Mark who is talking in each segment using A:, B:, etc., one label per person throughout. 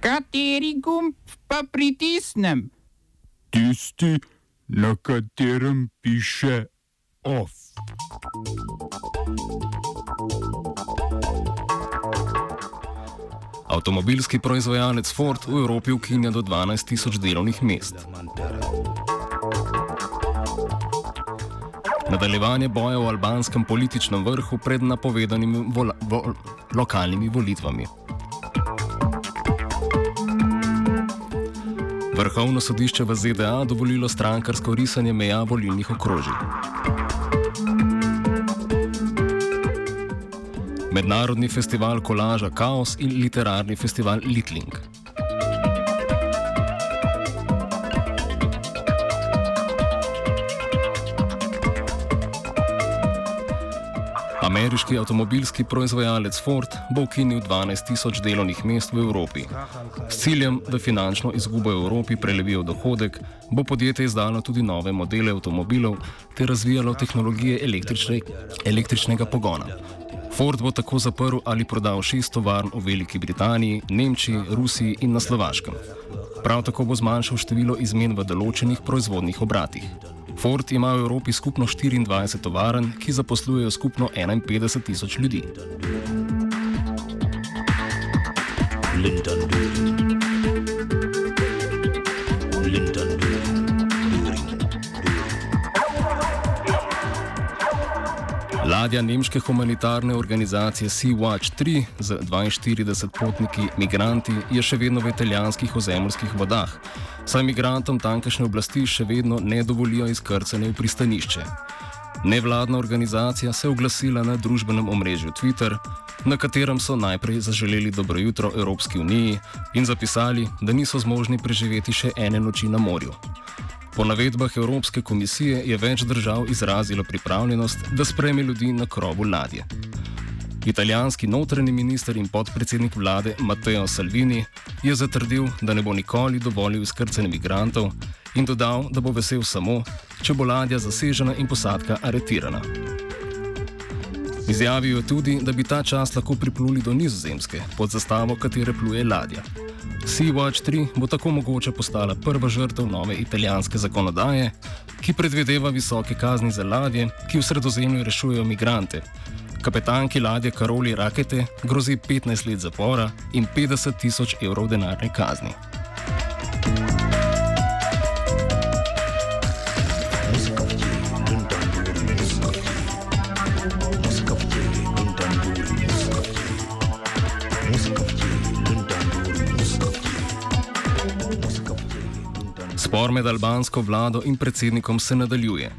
A: Kateri gumb pa pritisnem?
B: Tisti, na katerem piše OF.
C: Avtomobilski proizvajalec Ford v Evropi ukinja do 12 tisoč delovnih mest. Nadaljevanje boja v albanskem političnem vrhu pred napovedanimi vola, vo, lokalnimi volitvami. Vrhovno sodišče v ZDA dovolilo strankarsko risanje meja volilnih okrožij. Mednarodni festival kolaža Chaos in literarni festival Litling. Ameriški avtomobilski proizvajalec Ford bo ukinil 12 tisoč delovnih mest v Evropi. S ciljem, da finančno izgubo Evropi prelevijo dohodek, bo podjetje izdalo tudi nove modele avtomobilov ter razvijalo tehnologije električne, električnega pogona. Ford bo tako zaprl ali prodal šest tovarn v Veliki Britaniji, Nemčiji, Rusiji in na Slovaškem. Prav tako bo zmanjšal število izmen v določenih proizvodnih obratih. Ford ima v Evropi skupno 24 tovarn, ki zaposlujejo skupno 51 tisoč ljudi. Linden. Linden. Ladja nemške humanitarne organizacije Sea-Watch 3 z 42 potniki migranti je še vedno v italijanskih ozemljskih vodah, saj migrantom tamkajšnje oblasti še vedno ne dovolijo izkrcanje v pristanišče. Nevladna organizacija se je oglasila na družbenem omrežju Twitter, na katerem so najprej zaželeli dobro jutro Evropski uniji in zapisali, da niso zmožni preživeti še ene noči na morju. Po navedbah Evropske komisije je več držav izrazilo pripravljenost, da spreme ljudi na krovu ladje. Italijanski notranji minister in podpredsednik vlade Matteo Salvini je zatrdil, da ne bo nikoli dovolil izkrcanje migrantov in dodal, da bo vesel samo, če bo ladja zasežena in posadka aretirana. Izjavil je tudi, da bi ta čas lahko pripluli do Nizozemske, pod zastavo katere pluje ladja. Sea-Watch 3 bo tako mogoče postala prva žrtev nove italijanske zakonodaje, ki predvideva visoke kazni za ladje, ki v sredozemlju rešujejo migrante. Kapetanki ladje Karoli Rakete grozi 15 let zapora in 50 tisoč evrov denarne kazni. Spor med albansko vlado in predsednikom se nadaljuje.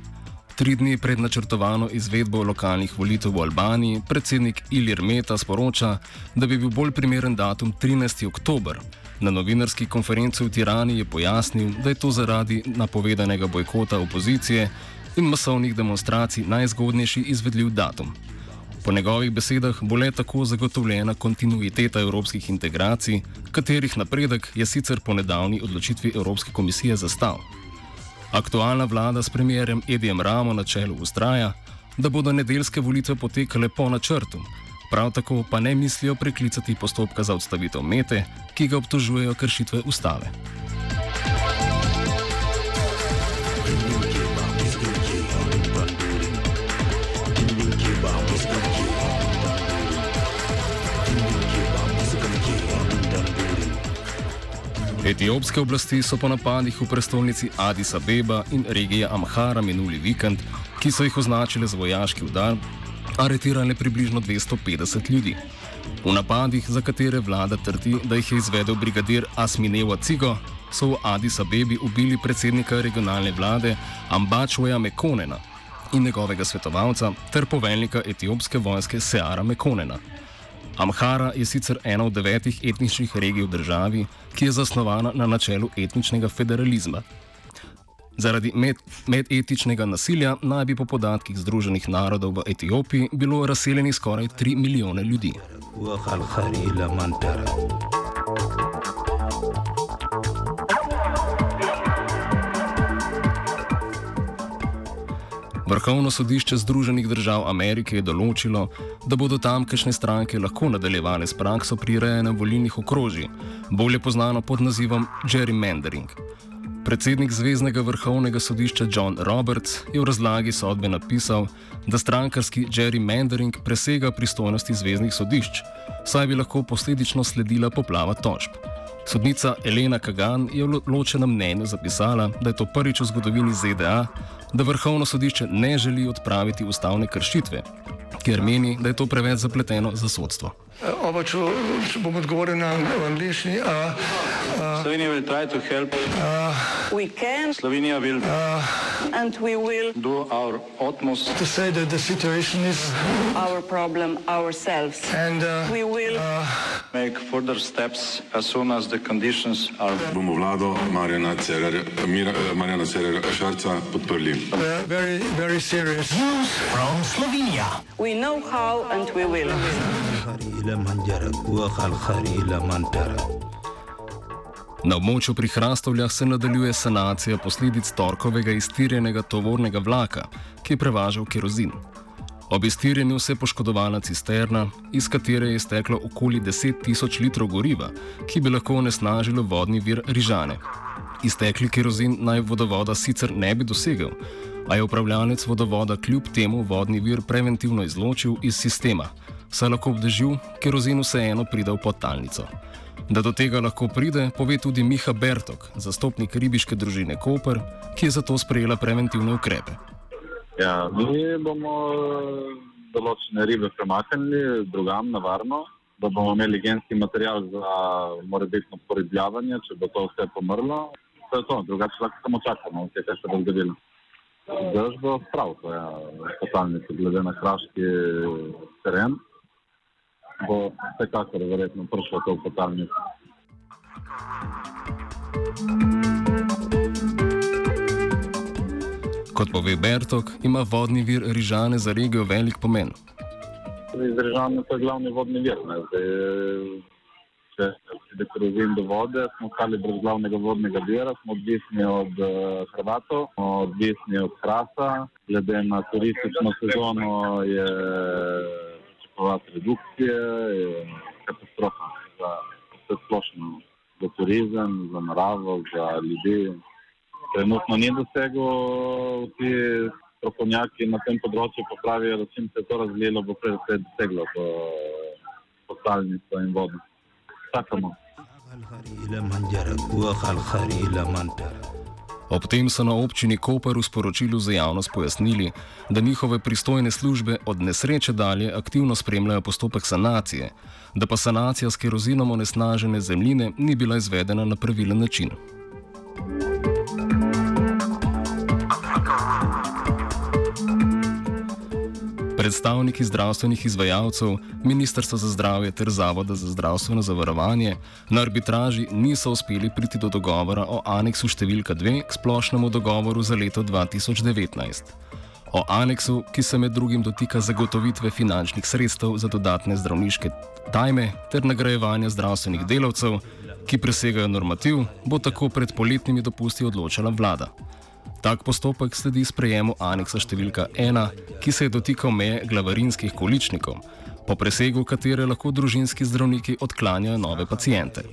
C: Tri dni pred načrtovano izvedbo lokalnih volitev v Albaniji predsednik Ilir Meta sporoča, da bi bil bolj primeren datum 13. oktober. Na novinarski konferenci v Tirani je pojasnil, da je to zaradi napovedanega bojkota opozicije in masovnih demonstracij najzgodnejši izvedljiv datum. Po njegovih besedah bo le tako zagotovljena kontinuiteta evropskih integracij, katerih napredek je sicer po nedavni odločitvi Evropske komisije zastal. Aktualna vlada s premjerjem Edijem Ramo na čelu ustraja, da bodo nedeljske volitve potekale po načrtu, prav tako pa ne mislijo preklicati postopka za odstavitev mete, ki ga obtožujejo kršitve ustave. Etiopske oblasti so po napadih v prestolnici Addis Abeba in regije Amhara minuli vikend, ki so jih označili za vojaški udar, aretirali približno 250 ljudi. V napadih, za katere vlada trdi, da jih je izvedel brigadir Asminewa Cigo, so v Addis Abebi ubili predsednika regionalne vlade Ambačoja Mekonena in njegovega svetovalca ter poveljnika etiopske vojske Seara Mekonena. Amhara je sicer ena od devetih etničnih regij v državi, ki je zasnovana na načelu etničnega federalizma. Zaradi med, medetičnega nasilja naj bi po podatkih Združenih narodov v Etiopiji bilo razseljenih skoraj 3 milijone ljudi. Vrhovno sodišče Združenih držav Amerike je določilo, da bodo tamkajšnje stranke lahko nadaljevale s prakso prirejanja volilnih okrožij, bolje znano pod nazivom gerrymandering. Predsednik Zvezdnega vrhovnega sodišča John Roberts je v razlagi sodbe napisal, da strankarski gerrymandering presega pristojnosti zvezdnih sodišč, saj bi lahko posledično sledila poplava tožb. Sodnica Elena Kagan je v ločenem mnenju zapisala, da je to prvič v zgodovini ZDA, da vrhovno sodišče ne želi odpraviti ustavne kršitve, ker meni, da je to preveč zapleteno za sodstvo.
D: Oba, če, če bom odgovoril na angliški.
E: Slovenija bo poskušala pomagati. Slovenija bo naredila naš utmost,
D: da bo rekla, da je situacija
E: naš problem, naš sebe. In bomo naredili nadaljnje korake, as soon as the conditions are.
F: Bomo vlado Marjana Cererera Šarca podprli.
D: Zelo, zelo resno.
G: From Slovenija.
E: We know how and we will.
C: Na območju pri Hrastovljah se nadaljuje sanacija posledic torkovega iztirjenega tovornega vlaka, ki je prevažal kerozin. Ob iztirjenju se je poškodovala cisterna, iz katere je steklo okoli 10 tisoč litrov goriva, ki bi lahko onesnažilo vodni vir Rižane. Iztekli kerozin naj vodovoda sicer ne bi dosegel, a je upravljalec vodovoda kljub temu vodni vir preventivno izločil iz sistema, saj lahko obdežil, kerozin vseeno pride v podtalnico. Da do tega lahko pride, pove tudi Miha Bertok, zastopnik ribiške družine Koper, ki je zato sprejela preventivne ukrepe.
H: Ja, mi bomo eh, določene ribe premaknili drugam na varno, da bomo imeli genski material za morebitno poribljavanje, če bo to vse pomrlo. To je to, drugače lahko samo čakamo, vse, kar se bo zgodilo. Zdaj bo prav, to je totalnice, glede na kraški teren bo vsekakor verjetno prišlo to v potalnico.
C: Kot pove Bertok, ima vodni vir Rižane za regijo velik pomen.
H: Rižane je glavni vodni vir. Zdaj, če se korozim do vode, smo ostali brez glavnega vodnega vira, smo odvisni od uh, Hrvatov, odvisni od Hrasa. Glede na turistično sezono je pričakovati redukcije, je katastrofa za vse splošno, za turizem, za naravo, za ljudi. Trenutno ni dosegel, vsi strokovnjaki na tem področju pa pravijo, da se je to razvilo, bo prej se doseglo to postalnico in vodo. Čakamo.
C: Ob tem so na občini Koper v sporočilu za javnost pojasnili, da njihove pristojne službe od nesreče dalje aktivno spremljajo postopek sanacije, da pa sanacija s kerozinom onesnažene zemljine ni bila izvedena na pravilen način. Predstavniki zdravstvenih izvajalcev, Ministrstva za zdravje ter Zavoda za zdravstveno zavarovanje na arbitraži niso uspeli priti do dogovora o aneksu številka 2 k splošnemu dogovoru za leto 2019. O aneksu, ki se med drugim dotika zagotovitve finančnih sredstev za dodatne zdravniške tajme ter nagrajevanja zdravstvenih delavcev, ki presegajo normativ, bo tako pred poletnimi dopusti odločala vlada. Tak postopek sledi sprejemu aneksa številka 1, ki se je dotikal meje glavarinskih količnikov, po presegu katere lahko družinski zdravniki odklanjajo nove pacijente.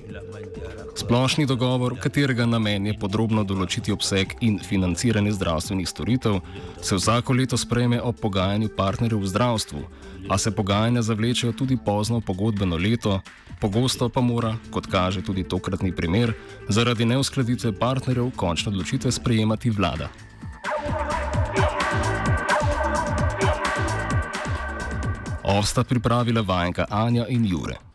C: Splošni dogovor, katerega namen je podrobno določiti obseg in financiranje zdravstvenih storitev, se vsako leto sprejme ob pogajanju partnerjev v zdravstvu, a se pogajanja zavlečejo tudi pozno pogodbeno leto, pogosto pa mora, kot kaže tudi tokratni primer, zaradi neuskladitve partnerjev končno odločitve sprejemati vlada. Ovsta pripravila vajenka Anja in Jure.